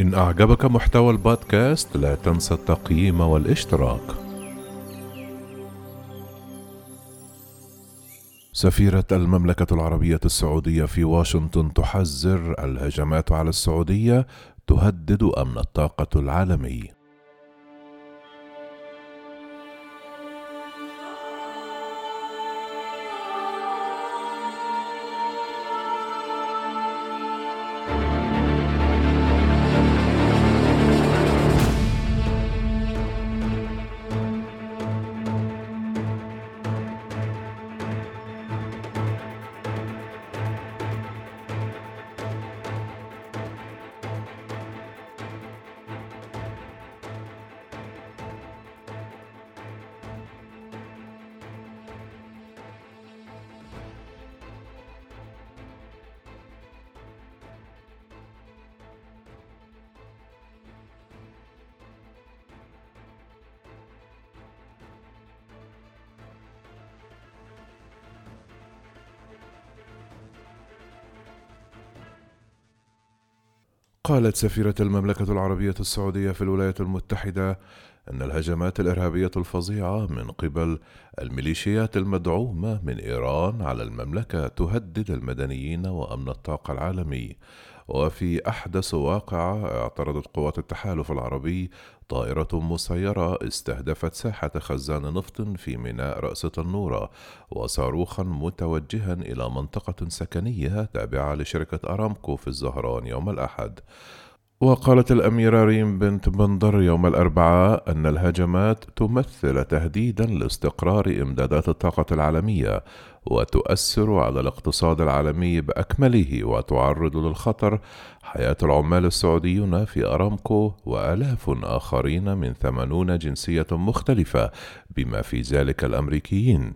إن أعجبك محتوى البودكاست لا تنسى التقييم والاشتراك. سفيرة المملكة العربية السعودية في واشنطن تحذر الهجمات على السعودية تهدد أمن الطاقة العالمي. قالت سفيرة المملكة العربية السعودية في الولايات المتحدة أن الهجمات الإرهابية الفظيعة من قبل الميليشيات المدعومة من إيران على المملكة تهدد المدنيين وأمن الطاقة العالمي. وفي أحدث واقعة اعترضت قوات التحالف العربي طائرة مسيرة استهدفت ساحة خزان نفط في ميناء رأس تنورة وصاروخا متوجها إلى منطقة سكنية تابعة لشركة أرامكو في الزهران يوم الأحد. وقالت الأميرة ريم بنت بندر يوم الأربعاء أن الهجمات تمثل تهديدا لاستقرار إمدادات الطاقة العالمية وتؤثر على الاقتصاد العالمي بأكمله وتعرض للخطر حياة العمال السعوديون في أرامكو وآلاف آخرين من ثمانون جنسية مختلفة بما في ذلك الأمريكيين.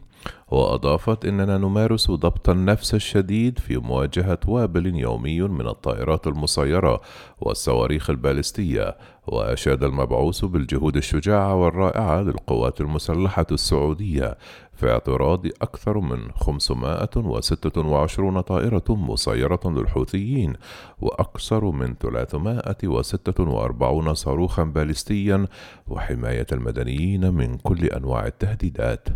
وأضافت إننا نمارس ضبط النفس الشديد في مواجهة وابل يومي من الطائرات المسيرة والصواريخ البالستية وأشاد المبعوث بالجهود الشجاعة والرائعة للقوات المسلحة السعودية في اعتراض أكثر من 526 طائرة مسيرة للحوثيين وأكثر من 346 صاروخا بالستيا وحماية المدنيين من كل أنواع التهديدات.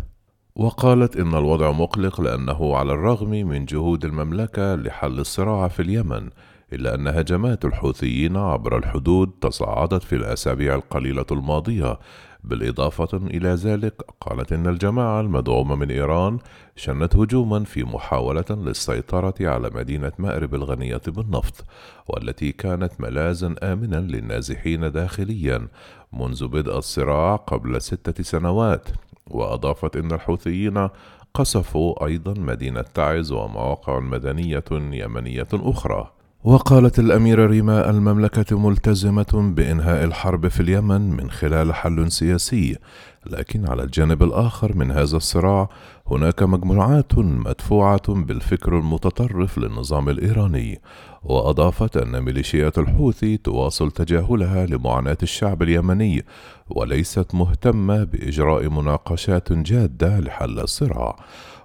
وقالت إن الوضع مقلق لأنه على الرغم من جهود المملكة لحل الصراع في اليمن إلا أن هجمات الحوثيين عبر الحدود تصاعدت في الأسابيع القليلة الماضية. بالإضافة إلى ذلك قالت إن الجماعة المدعومة من إيران شنت هجوما في محاولة للسيطرة على مدينة مأرب الغنية بالنفط والتي كانت ملاذا آمنا للنازحين داخليا منذ بدء الصراع قبل ستة سنوات. وأضافت إن الحوثيين قصفوا أيضا مدينة تعز ومواقع مدنية يمنية أخرى. وقالت الأميرة ريما المملكة ملتزمة بإنهاء الحرب في اليمن من خلال حل سياسي، لكن على الجانب الآخر من هذا الصراع هناك مجموعات مدفوعة بالفكر المتطرف للنظام الإيراني، وأضافت أن ميليشيات الحوثي تواصل تجاهلها لمعاناة الشعب اليمني، وليست مهتمة بإجراء مناقشات جادة لحل الصراع.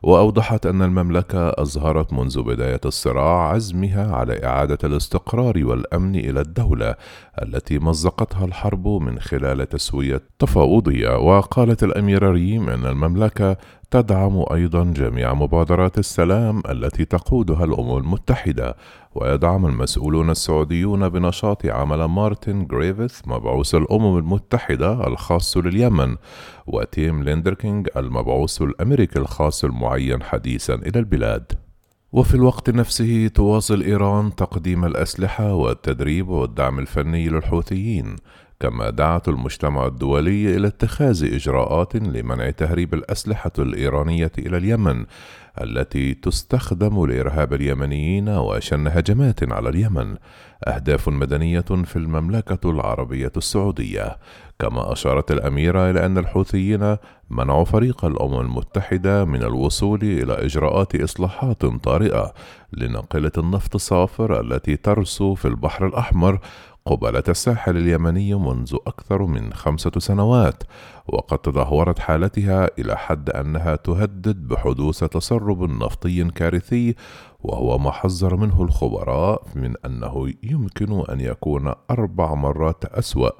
وأوضحت أن المملكة أظهرت منذ بداية الصراع عزمها على إعادة الاستقرار والأمن إلى الدولة التي مزقتها الحرب من خلال تسوية تفاوضية وقالت الاميره ريم أن المملكة تدعم أيضا جميع مبادرات السلام التي تقودها الأمم المتحدة ويدعم المسؤولون السعوديون بنشاط عمل مارتن جريفيث مبعوث الأمم المتحدة الخاص لليمن وتيم ليندركينج المبعوث الأمريكي الخاص المعين حديثا إلى البلاد. وفي الوقت نفسه تواصل إيران تقديم الأسلحة والتدريب والدعم الفني للحوثيين. كما دعت المجتمع الدولي إلى اتخاذ إجراءات لمنع تهريب الأسلحة الإيرانية إلى اليمن التي تستخدم لإرهاب اليمنيين وشن هجمات على اليمن. أهداف مدنية في المملكة العربية السعودية. كما أشارت الأميرة إلى أن الحوثيين منعوا فريق الأمم المتحدة من الوصول إلى إجراءات إصلاحات طارئة لناقلة النفط الصافر التي ترسو في البحر الأحمر قبالة الساحل اليمني منذ أكثر من خمسة سنوات، وقد تدهورت حالتها إلى حد أنها تهدد بحدوث تسرب نفطي كارثي، وهو ما حذر منه الخبراء من أنه يمكن أن يكون أربع مرات أسوأ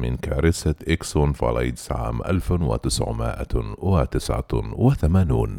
من كارثة إكسون فاليدز عام 1989